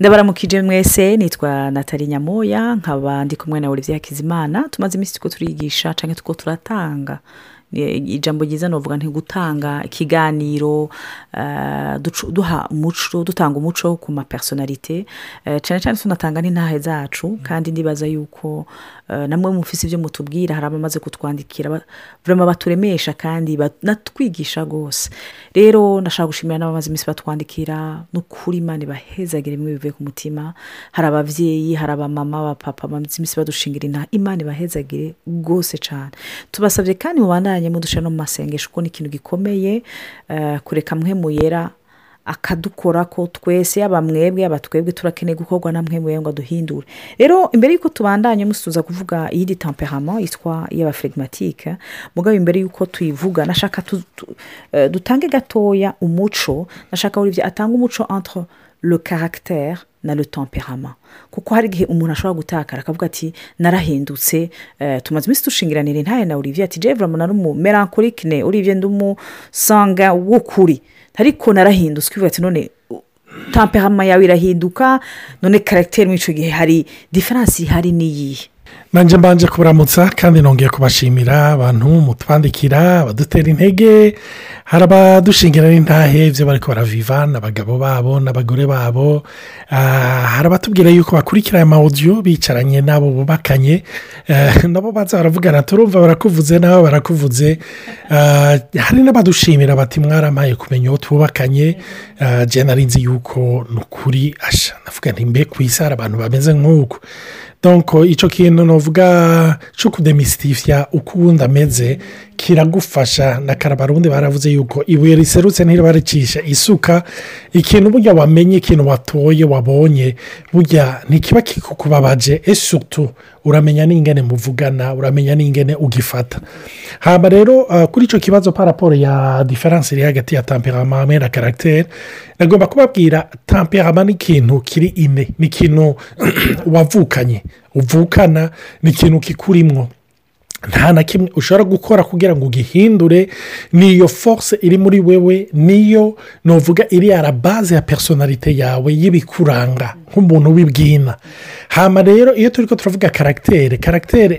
ndabaramukije mwese nitwa natali nyamoya nkaba ndi kumwe na olivier hakizimana tumaze iminsi tuko turigisha cyangwa tuko turatanga. Ijambo ryiza ni uvuga gutanga ikiganiro duha umuco dutanga umuco ku mapersonalite cyane cyane tunatanga n'intahe zacu kandi ndibaza yuko namwe mufise ibyo mutubwira hari abamaze kutwandikira baturemesha kandi banatwigisha rwose. Rero ndashaka gushimira n'abamaze iminsi batwandikira n'ukuri imana ibahezagire bimwe bivuye ku mutima. Hari ababyeyi hari abamama abapapa bamaze iminsi badushingira intahe imana ibahezagire rwose cyane tubasabye kandi mubandanye mudusha no mu masengesho kuko ni ikintu gikomeye kureka mwe muyera akadukora ko twese yaba mwebwe yaba twebwe turakeneye gukorwa na mwe ngo duhindure rero imbere y'uko tubandanye musuza kuvuga iyindi temperament yitwa iy'abafirigimatike mugabo imbere y'uko tuyivuga nashaka dutange gatoya umuco nashaka buri atanga umuco entre le caractère na le temperament kuko hari igihe umuntu ashobora gutakara akavuga ati narahindutse. Tumaze iminsi dushingiranira intaye na olivier ati jevura na n'umumerankorikine olivier ndumusanga w'ukuri. Ariko narahindutse ukivuga ati none temperament yawe irahinduka none karagiteri muri icyo gihe hari diferansi ihari n'iyihe? Nanjye mbanje kubaramutsa kandi nongeye kubashimira abantu mutwandikira abadutera intege hari abadushingira n'intahe ibyo bari baraviva n'abagabo babo n'abagore babo. Hari abatubwira yuko bakurikira aya mawudiyo bicaranye n'abo bubakanye. Nabo baza baravugana turumva barakuvuze nabo barakuvuze. Hari n'abadushimira bati mwarampaye kumenya uwo twubakanye. Jena nzi yuko ni ukuri asha navuga ntimbe ku isi hari abantu bameze nk'uko icyo kintu navuga cyo kudemisitifiya uko ubundi ameze kiragufasha na karabarundi baravuze yuko ibuye riserutse ntiribarecisha isuka ikintu burya wamenye ikintu watoye wabonye burya ntikiba kikukubabaje. Esutu uramenya n'ingene muvugana uramenya n'ingene ugifata. Haba rero kuri icyo kibazo paraporo ya diferanse iri hagati ya temperama hamwe na karagiteri nagomba kubabwira temperama ni ikintu kiri ine ni ikintu wavukanye uvukana ni ikintu kikurimwo. Nta na kimwe ushobora gukora kugira ngo ugihindure niyo force iri muri wewe niyo nuvuga iriya baze ya personalite yawe y'ibikuranga nk'umuntu w'ibwina. Hano rero iyo turi ko turavuga karagiteri karagiteri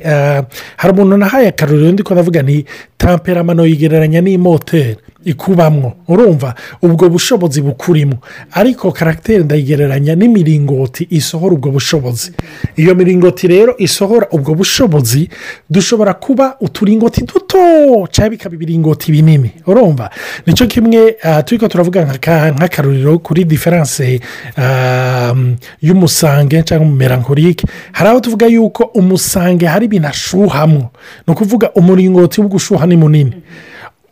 hari umuntu nahaye akaruriro ndi kuvuga ni temperamano yigereranya n'imoteri. Ikubamwo. Urumva ubwo bushobozi bukurimo. Ariko karagiteri ndayigereranya n'imiringoti isohora ubwo bushobozi. Iyo miringoti rero isohora ubwo bushobozi dushobora kuba uturingoti duto cyangwa bikaba ibiringoti binini urumva? Nicyo kimwe turi ko turavuga nk'akaruriro kuri diferanse y'umusange cyangwa umumerankorike hari aho tuvuga yuko umusange hari ibintu ashuhamo ni ukuvuga umuringoti w'ugushuha ni munini.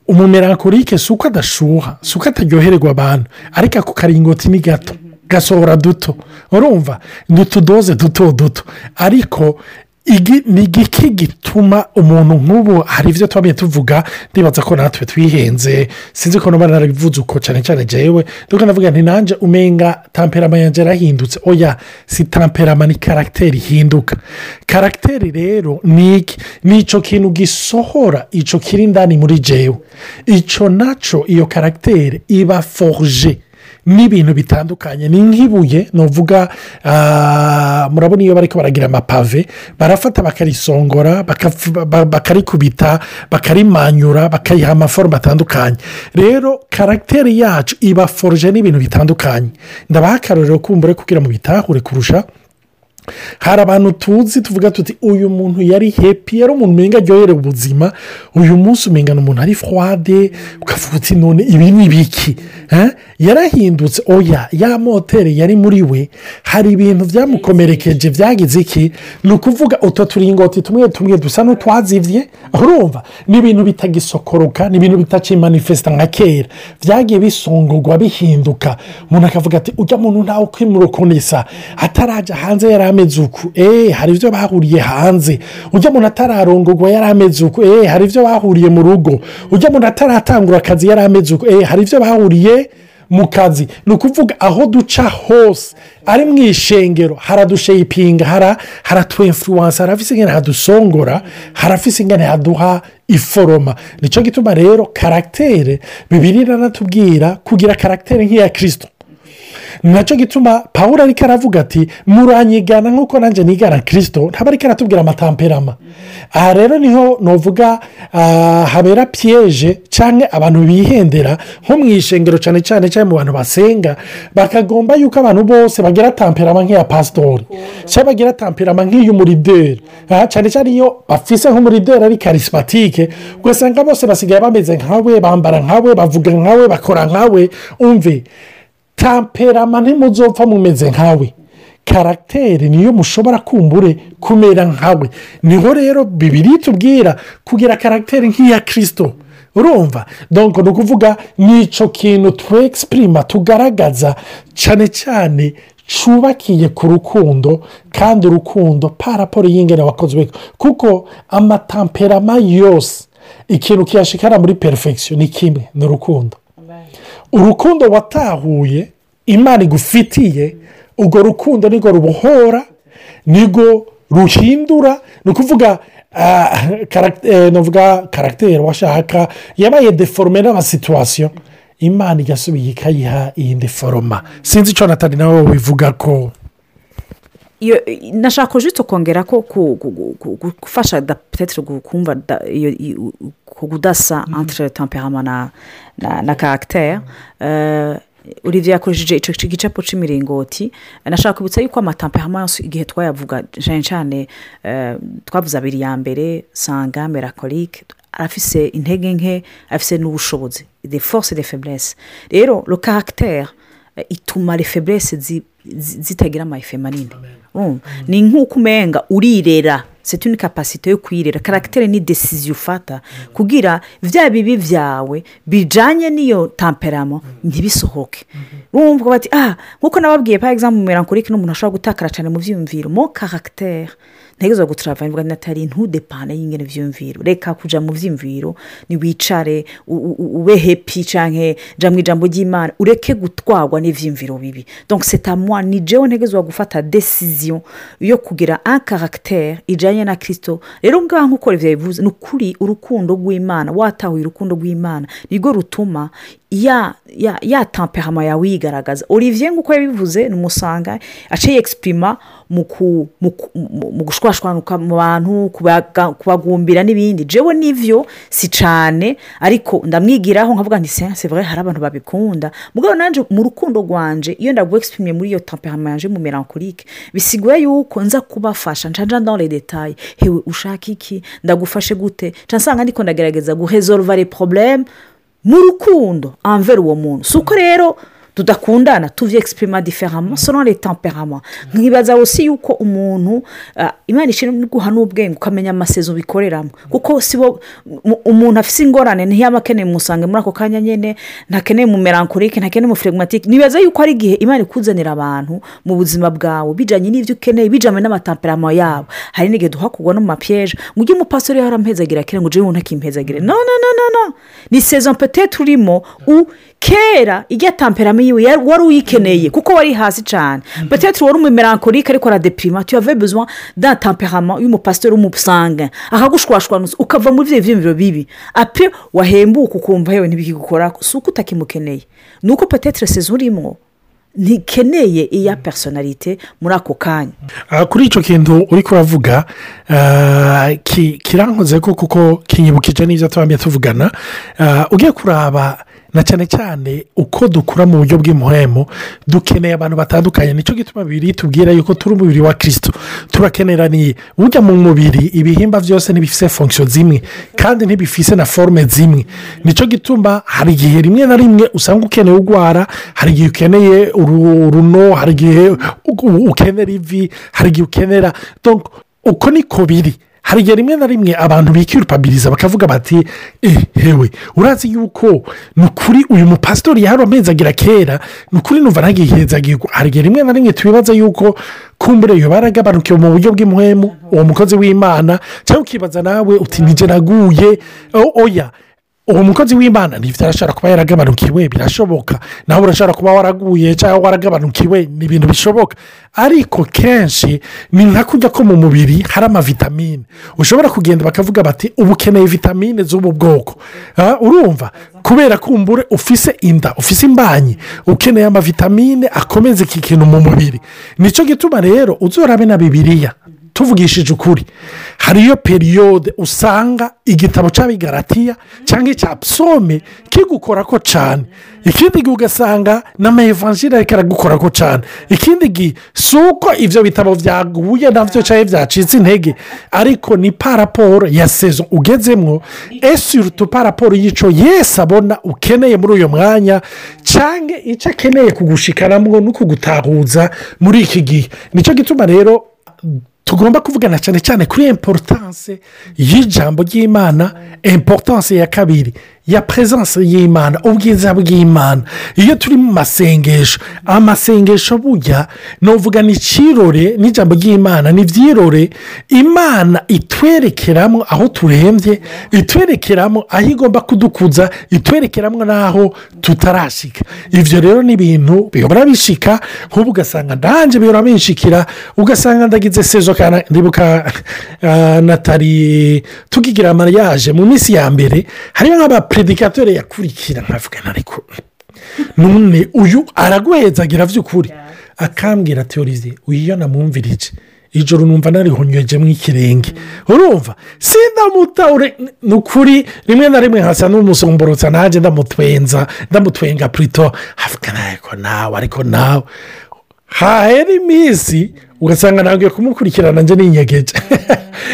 Umumerankorike si uko adashuha si uko ataryohererwa abantu. Ariko ako karingoti ni gato gasohora duto. Urumva? Ni utudoze duto duto. Ariko ni igiki gituma umuntu nk'ubu hari ibyo tuba tuvuga ndibaza ko natwe twihenze. Sinzi ko niba narabivuze uko cyane cyane jyewe dore navuga nti nanjye umenga temperama yanjye yarahindutse. Oya si temperama ni karagiteri ihinduka. Karagiteri rero ni icyo kintu gisohora icyo kiri indani muri jyewe icyo na cyo iyo karagiteri iba foruje n'ibintu bitandukanye. Ni nk'ibuye ni uvuga murabona iyo bari baragira amapave barafata bakarisongora bakarikubita bakarimanyura bakayiha amaforume atandukanye. Rero karagiteri yacu iba foruje n'ibintu bitandukanye. Ndabaha akaruriro kumbure kugira ngo bitahure kurusha hari abantu tuzi tuvuga tuti uyu muntu yari hepi yari umuntu umenga aryoherewe ubuzima uyu munsi umengana umuntu ari fwade ukavuga uti none ibi ni ibiki yarahindutse oya ya moteri yari muri we hari ibintu byamukomerekeje byagize iki? Ni ukuvuga utu turingoti tumwe tumwe dusa n'utwazibye urumva? Ni ibintu bitagisokoroka ni ibintu bitakimanifesita nka kera. Byagiye bisongorwa bihinduka. Umuntu akavuga ati ujya muntu ntawe ukwimurukunisa. Atarajya hanze yari ameze uku eee hari ibyo bahuriye hanze. Ujya umuntu atararongorwa yari ameze uku eee hari ibyo bahuriye mu rugo. Ujya umuntu ataratangura akazi yari ameze uku eee hari ibyo bahuriye mu kazi. Ni ukuvuga aho duca hose ari mu ishengero. Haradusheyipinga haratwemfuwansa harafise ingene hadusongora harafise ingene haduha iforoma. Nicyo gituma rero karagiteri bibiri iranatubwira kugira karagiteri nk'iya kirisito na cyo gituma paul ariko aravuga ati muranyigana nk'uko nanjye nigana kirisito ntaba ariko aratubwira amatamperama. Aha rero ni ho nuvuga habera piyeje cyangwa abantu bihendera nko mu ishengero cyane cyane cyane mu bantu basenga bakagomba yuko abantu bose bagira tamperama nk'iya pasitori cyangwa bagira tamperama nk'iy'umurideri cyane cyane iyo bafise nk'umurideri ari karisimatike ugasanga bose basigaye bameze nkawe bambara nkawe bavuga nkawe bakora nkawe umve? Tamperama ntimuzopfa mumeze nkawe. Karagiteri niyo mushobora kumbure kumera nkawe. Niho rero bibiri tubwira kugira karagiteri nk'iya kirisito urumva? Donko ni ukuvuga n'icyo kintu tuwekisipurima tugaragaza cyane cyane cyubakiye ku rukundo kandi urukundo paraporo y'ingene wakozwe. Kuko amatamperama yose ikintu kiyashikara muri perifegisiyo ni kimwe ni urukundo. Urukundo watahuye imana igufitiye urwo rukundo nirwo rubohora nirwo ruhindura ni ukuvuga nuvuga karagiteri washaka yabaye deforome n'amasituwasiyo imana igasubiye ikayiha iyi deforoma sinzi icyo natali nawe wivuga ko. Nashaka ujitse kongera ko gufasha petetire kumva kudasa antire tamperama na karagiteri uriya yakoresheje icyo gicapu cy'imiringoti nashaka kwibutsa yuko amatamperama yose igihe twayavuga cyane cyane twavuze abiri ya mbere sanga merakorike afise intege nke afise n'ubushobozi de force de feburese rero ro karagiteri ituma refeburese zitagira amayife manini ni nk'uko umenga urirera seti ni kapasite yo kwirera karagiteri ni desiziyo ufata kugira bya bibi byawe bijyanye n'iyo tamperamo ntibisohoke. Urumva bati ah nk'uko nababwiye pa egizamu merankorike n'umuntu ashobora gutakara cyane mu byiyumviro mo karagiteri ntegereje guturava mvuga natali ntudepane y'ingene byiyumviro reka kujya mu byiyumviro ntiwicare ube hepi cyangwa jya mu ijambo ry'imana. Ureke gutwarwa n'ibyiyumviro bibi. Donc setamwa ni jewe ntegereje gufata desiziyo yo kugira an karagiteri ijyanye na kirisito rero ngaho nk'uko bivuze ni ukuri urukundo rw'imana watahuye urukundo rw'imana nirwo rutuma ya ya ya tamperama yawe yigaragaza olivier nk'uko yabivuze ni umusanga aciye egisipurima mu gushwashwanuka mu bantu kubagumbira n'ibindi. Jewe n'ibyo si cyane ariko ndamwigiraho nkavuga nti sense vore hari abantu babikunda. Mugabo nanjye mu rukundo rwanje iyo ndaguha egisipurime muri iyo tamperama yaje mu merankorike bisiguye yuko nza kubafasha nshanja ndore detaye hewe ushaka iki? Ndagufashe gute? Nsanga ndiko ndagerageza guhezorova re porobuleme mu rukundo. Anvera uwo muntu. Si uko rero tudakundana tuvi egisipurima diferama sonore tamperama nkibaza wose yuko umuntu imana ishinzwe guha n'ubwenge ukamenya amasezo bikoreramo. Kuko si bo umuntu afite ingorane ntiyaba akeneye umusange muri ako kanya nyine ntakeneye mu merankorike ntakeneye mu flegimatike nibaza yuko hari igihe imana ikuzanira abantu mu buzima bwawe bijyanye n'ibyo ukeneye bijyanye n'amatamperama yabo. Hari n'igihe duhakugwa no mu mapiyeje ngo ujye umupasori yarampezagira kera ngo ujye wumva ntakimpezagire no no no no ni sezo mpetete urimo u kera ijya tamperama yiwe wari uyikeneye kuko wari hasi cyane peteteri wari umumerankorike ariko aradepirima tuyave bezwa da tamperama y'umupasiteri w'umusange akagushwashwanuza ukava muri ibyo byiyumviro bibi. Ape wahembuka ukumva yewe ntibikigukora si uko utakimukeneye. Ni uko peteteri sezo urimo ntikeneye iya personalite muri ako kanya. Kuri icyo kintu uri kuravuga kirankoze ko kuko kinyibukije n'ibyo tubambye tuvugana. Ugiye kuraba na cyane cyane uko dukura mu buryo bw'imuhemu dukeneye abantu batandukanye ni cyo gituma bibiri tubwira yuko turi umubiri wa kirisito turakeneraniye. Ujya mu mubiri ibihimba byose ntibifise fonksiyo zimwe kandi ntibifise na forume zimwe. Nicyo gituma hari igihe rimwe na rimwe usanga ukeneye urwara hari igihe ukeneye uruno hari igihe ukenera ivi hari igihe ukenera. Uko niko biri. Hari igihe rimwe na rimwe abantu bikirupabiriza bakavuga bati hewe urazi yuko ni ukuri uyu mupasitori agira kera ni ukuri numva ntagihezagirwa hari igihe rimwe na rimwe tubibaza yuko kumbure iyo baragabanukiwe mu buryo bw'imuhemu uwo mukozi w'imana cyangwa ukibaza nawe uti naguye oya. Uwo mukozi w'imana ntibyo arashobora kuba yaragabanukiwe birashoboka. Nawe urashobora kuba waraguye cyangwa waragabanukiwe ni ibintu bishoboka. Ariko kenshi ni nka kujya ko mu mubiri hari amavitamine. Ushobora kugenda bakavuga bati uba ukeneye vitamine z'ubu bwoko. Ah, urumva? Kubera ko umbure ufise inda ufise imbanyi ukeneye amavitamine akomeza iki kintu mu mubiri. Nicyo gituma rero uzorabe na bibiriya tuvugishije ukuri. Hariyo periyode usanga igitabo cy'abigaratiya cyangwa icya psome kigukora ko cyane ikindi gihe ugasanga n'amayevanjiri ariko aragukora ko cyane ikindi gihe si uko ibyo bitabo byaguye na byo cyangwa byacitse intege ariko ni paraporo ya sezo ugezemo esurutu paraporo y'icyo yesi abona ukeneye muri uyu mwanya cyangwa icyo akeneye kugushikanamo no kugutahuza muri iki gihe? Nicyo gituma rero tugomba kuvugana cyane cyane kuri importance y'ijambo ry'imana importance ya kabiri. Ya presence y'imana ubwiza bw'imana iyo turi mu masengesho. Amasengesho burya ni uvuga ni ikirore n'ijambo ry'imana ni ibyirore imana itwerekeramo aho turembye itwerekeramo aho igomba kudukuza itwerekeramo n'aho tutarashika. Ibyo rero ni ibintu bihora bishika nk'ubu ugasanga nanjye bihora binshikira ugasanga ndagize sezo ndibuka ah, natali tukigira mariage mu minsi ya mbere hariyo nk'abaperedikatore yakurikira nkavugana ariko. None uyu araguhezagira by'ukuri akambwira teorize uyu namwumvirije. Ijoro numva narihonyweje mu ikirenge. Urumva? Sindamutaure. Ni ukuri rimwe na rimwe hasa n'umusomborotsa nanjye ndamutwenza ndamutwenga purito havugana ariko nawe ariko nawe. Hahera iminsi ugasanga ntabwo kumukurikirana njye ninyegeje.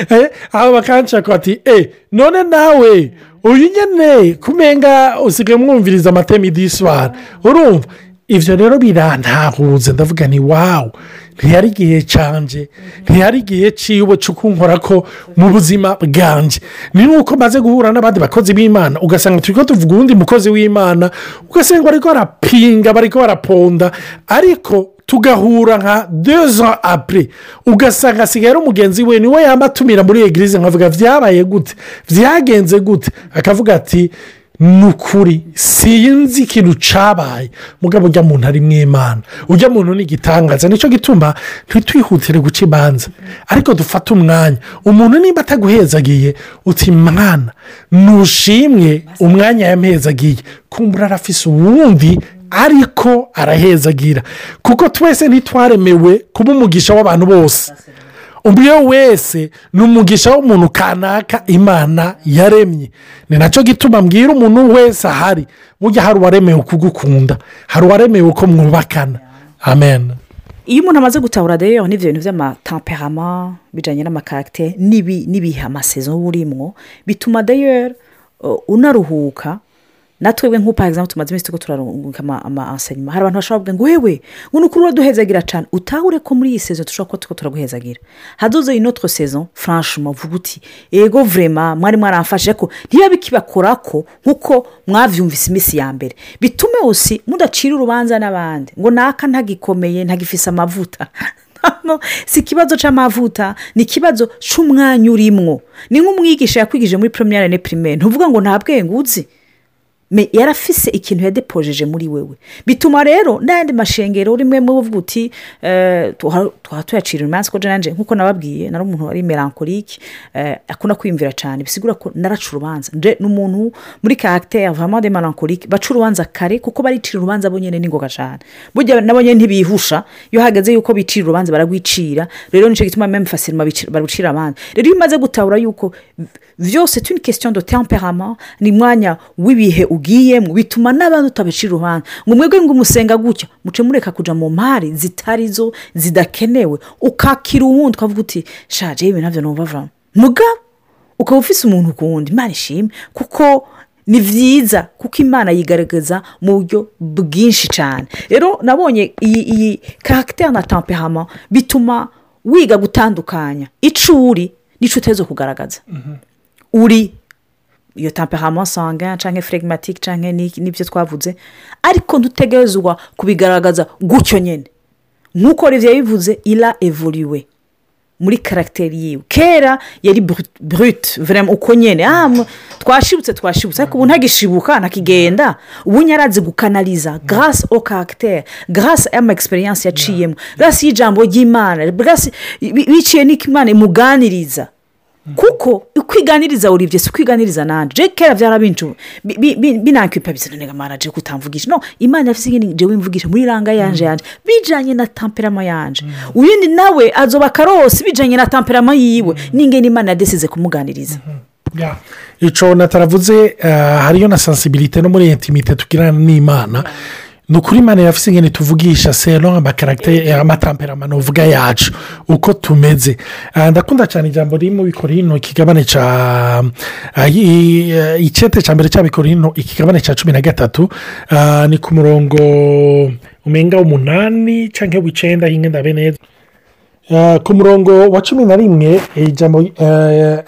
Eh, aho bakanshaka bati eee none nawe uyu nyine kumenga usigaye mwumviriza amateme idiswara urumva ibyo rero birantahuze ndavuga ni wawu ntiyari igihe cyanje ntiyari igihe cyiwe cyo kunkora ko mu buzima bwanjye ni nuko maze guhura n'abandi bakozi b'imana ugasanga turi ko tuvuga uwundi mukozi w'imana ugasanga bari barapinga bari baraponda. Ariko tugahura nka dezo apure ugasanga asigaye ari umugenzi we ni we yaba atumira muri egirize nkavuga byabaye gute? Byagenze gute? Akavuga ati ni ukuri sinzi ikintu cyabaye mugabo ujya muntu ari mw'imana ujya muntu ni ni cyo gituma ntitwihutire guca imanza. Ariko dufate umwanya. Umuntu nimba ataguhezagiye uti mwana ntushimwe umwanya yamuhezagiye kumbura arafise uwundi ariko arahezagira. Kuko twese ntitwaremewe kuba umugisha w'abantu bose. Umwe wese ni umugisha w'umuntu kanaka imana yaremye. Ni na cyo gituma mbwira umuntu wese ahari burya hari uwaremewe kugukunda hari uwaremewe ko mwubakana. Amen. Iyo umuntu amaze gutahura rero n'ibyo bintu by'amatamperama bijyanye n'amakarite n'ibihe amasezo uba urimo bituma rero unaruhuka natwe nk'uko parizamu tumaze iminsi tuko turarunguka amasenyuma hari abantu bashobora kuvuga ngo wewe ngo ni ukuri uraduhezagira cyane utahure ko muri iyi sezo dushobora kuba tuko turaguhezagira. Hadoze inotwe sezo franshima uvuga uti ego vurema mwari mwaramfashe ko ntibiba bikibakora ko nk'uko mwabyumvise iminsi ya mbere bitume usi mudacira urubanza n'abandi. Ngo naka ntagikomeye ntagifise amavuta. Si ikibazo cy'amavuta ni ikibazo cy'umwanya urimwo. Ni nk'umwigisha yakwigije muri poromiyare ne pirimeri ntuvuga ngo nta bwenge uzi. Yarafise ikintu yadepojeje muri wewe. Bituma rero n'ayandi mashengero rimwe mu buvuga uti tuba tuyacira imanza ko nanjye nk'uko nababwiye nari umuntu wari melankolike akunda kwiyumvira cyane. Bisigura ko naraca urubanza. Ni umuntu muri karagiteri avamo de melankolike baca urubanza kare kuko baricira urubanza bo nyine n'ingoga cyane burya nabo nyine ntibihusha. Iyo hageze yuko bicira urubanza baragwicira rero ni cyo gituma memfasirima barucira abandi. Rero iyo umaze gutahura yuko byose tuni kesitiyo do temperama ni umwanya w'ibihe ugiyemo bituma n'abandi utabicira urubanza ngo mwebwe ngo umusenga gutya muce mureka kujya mu mari zitari zo zidakenewe. Ukakira uwundi ukavuga uti shaje ibi na byo ntubavamo mugabo ukaba ufise umuntu ukundi imana ishimwe kuko ni byiza kuko imana yigaragaza mu buryo bwinshi cyane rero nabonye iyi iyi karagiteri na temperama bituma wiga gutandukanya icyo uri n'icyo uteze kugaragaza uri iyo temperama sanga cyangwa flegimatike cyangwa n'ibyo twavuze. Ariko ntutegerezwa kubigaragaza gutyo nyine nk'uko rero bivuze ira evuriwe muri karagiteri yiwe. Kera yari burute uko nyine twashibutse twashibutse. Ariko ubu ntagishibuka ntakigenda. Ubu nyarazi gukanariza garasi o karagiteri garasi y'ama egisperiyanse yaciyemo garasi y'ijambo ry'imana. Biciye n'iko imana imuganiriza. Kuko ukwiganiriza uribye si ukwiganiriza nanjye kera byarabincu binakwipa bizanira manaje kutamvugisha no imana yafite ingene njyewe imvugisha muri ranga yanje yanje. Bijyanye na tamperama yanje. Uyundi nawe azoba akarosi bijyanye na tamperama yiwe. N'ingene imana yadesize kumuganiriza. Icyo nataravuze hariyo na sansibilite no muri intimite tugirana n'imana. Ni ukuri imana yafite ingene tuvugisha sero amakaragiteri amatamperama uvuga yacu uko tumeze. Ndakunda cyane ijambo riri mu bikorino ikigabane cya icyete cya mbere cya bikorino ikigabane cya cumi na gatatu. Ni ku murongo umenga umunani cyangwa w'icyenda y'ingenda neza. Ku murongo wa cumi na rimwe ijambo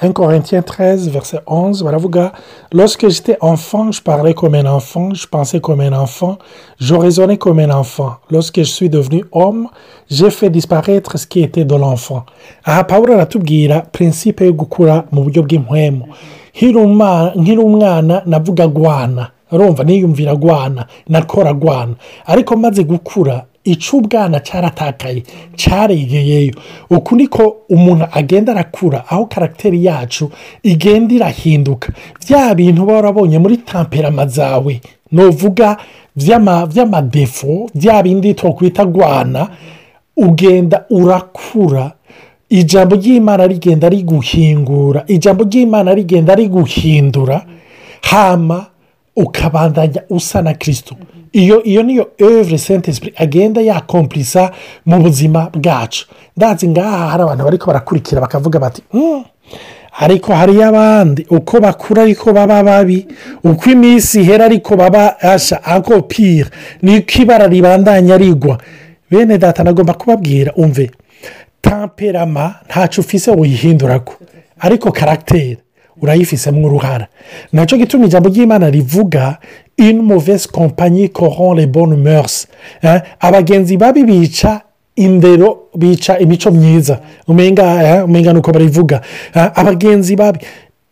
enkorentiye tereze verse onze baravuga lorsque j'étais enfant je parlais comme un enfant je pensais comme un enfant je raisonnais comme un enfant. Lorsque je suis devenu homme j'ai fait disparaître ce qui était de l'enfant. Aha paul aratubwira principe yo gukura mu buryo bw'impwemu nkiri umwana navuga agwana urumva niyumvira agwana nakora agwana ariko maze gukura ic'ubwana cyaratakaye cyaregeyeyo uku niko umuntu agenda arakura aho karagiteri yacu igenda irahinduka. Bya bintu uba warabonye muri tamperama zawe. Nuvuga by'amadefo bya bindi twakwita agwana ugenda urakura. Ijambo ry'imana rigenda riguhingura ijambo ry'imana rigenda riguhindura hama ukabandanya usa na kirisito iyo iyo niyo evure sente sipiri agenda yakompurisa mu buzima bwacu. Ndazi ngaha hari abantu bari barakurikira bakavuga bati ariko hariyo abandi uko bakura ariko baba babi uko iminsi ihera ariko baba asha ako pire niko ibara ribandanya rigwa. Bene data nagomba kubabwira umve tamperama ntacyo ufise uyihindura ko ariko karagiteri urayifisemo uruhara na cyo gituma ijambo ry'imana rivuga une mauvaise compagnie corrompt les bonnes mœurs abagenzi babi bica indero bica imico myiza. Umenga ni uko barivuga abagenzi babi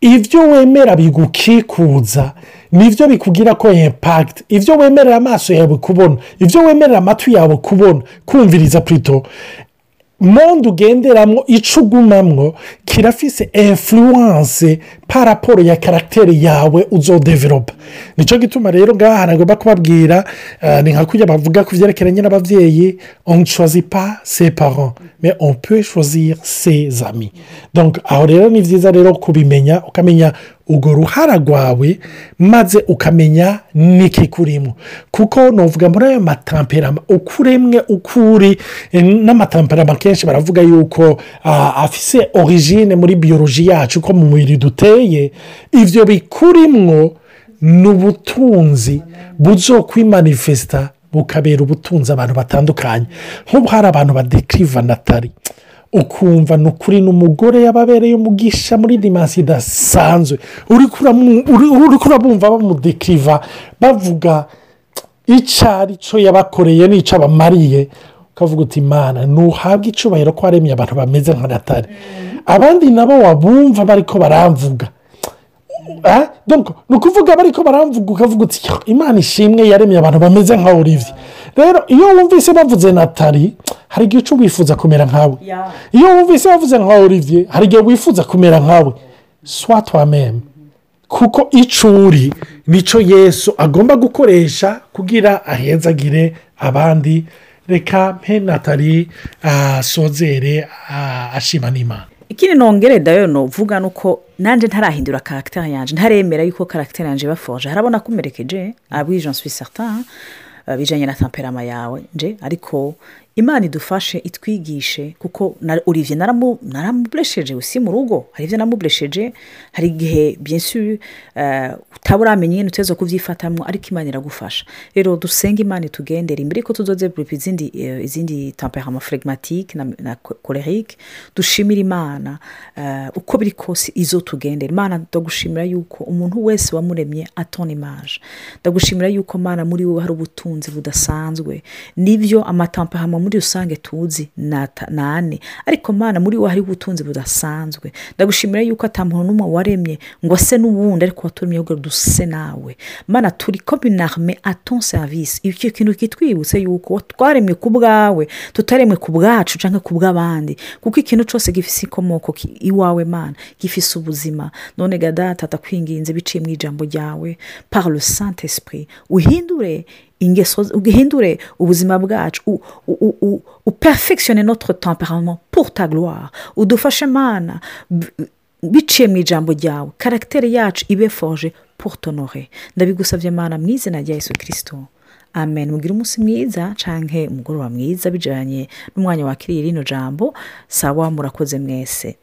ibyo wemera bigukikuza ni byo bikugira ko impakiti ibyo wemerera amaso yawe kubona ibyo wemerera amatwi yawe kubona kumviriza purito monde ugenderamo icyo ugumamwo kirafise influence paraporo ya karagiteri yawe uzodeveropa ni cyo gituma rero ngaha nagomba kubabwira ni nka kujya bavuga ku byerekeranye n'ababyeyi on choisi pa se parents mais on peut choisir ses amis. Donc aho rero ni byiza rero kubimenya ukamenya urwo ruhara rwawe maze ukamenya n'ikikurimo kuko nuvuga muri ayo matamperama uko uremwe uko uri n'amatamperama kenshi baravuga yuko afise origine muri biyoloji yacu ko mu mubiri duteye ibyo bikurimwo ni ubutunzi buzokwimanifesita bukabera ubutunzi abantu batandukanye. Nk'ubu hari abantu badekiriva natali ukumva ni ukuri ni umugore yababereye umugisha muri dimansi idasanzwe. Uri kurabumva bamudekiriva bavuga icyo ari cyo yabakoreye n'icyo abamariye ukavuga uti imana ntuhabwe icyubahiro ko waremye abantu bameze nka natali. Abandi nabo wabumva bari ko baramvuga ni ukuvuga bari ko baramvuga ukavuga uti imana ishimwe yaremye abantu bameze nka olivier. Rero iyo wumvise bavuze natali hari igihe uca wifuza kumera nkawe. Iyo wumvise bavuze nka olivier hari igihe wifuza kumera nkawe. Swatwameme kuko icyo uri ni cyo yesu agomba gukoresha kugira ahezagire abandi reka mpe natali asozere ashima n'imana ikindi nongere dayo nuvuga ni uko nanjye ntarahindura karagiteri yanjye ntaremera yuko karagiteri yanjye bafoje harabona ko umerekeje abwijansi bisata bijyanye na tamperama yawe nje ariko imana idufashe itwigishe kuko olivier naramuburesheje usi mu rugo hari ibyo namuburesheje hari igihe byinshi utaba uramenya nyine uteze kubyifatamo ariko imana iragufasha. Rero dusenge imana itugendere imbere ko tudoze izindi izindi tamperama flegmatike na kolerike dushimira imana uko biri kose izo tugendera imana ndagushimira yuko umuntu wese wamuremye atona imaje ndagushimira yuko imana muri wowe hari ubutunzi budasanzwe. Nibyo amatamperama muri rusange tuzi nane ariko mana muri wo hariho ubutunzi budasanzwe. Ndagushimira yuko atamuntu n'umwe waremye ngo ase n'uwundi ariko waturemye ahubwo duse nawe. Mana turi kominarme aton serivisi icyo kintu kitwibutse yuko twaremwe ku bwawe tutaremwe ku bwacu cyangwa ku bw'abandi. Kuko ikintu cyose gifite inkomoko iwawe mana gifite ubuzima. None gadata atakwinginze biciye mu ijambo ryawe. Par le saint esprit uhindure ingeso uhindure ubuzima bwacu uperfectionne notre temperament pour ta gloire. Udufashe mana biciye mu ijambo ryawe karagiteri yacu ibe forge pour tonore ndabigusabye mana mu izina rya Yesu kirisito amen. Mugire umunsi mwiza cyangwa umugoroba mwiza bijyanye n'umwanya wakiriye rino jambo sawa murakoze mwese.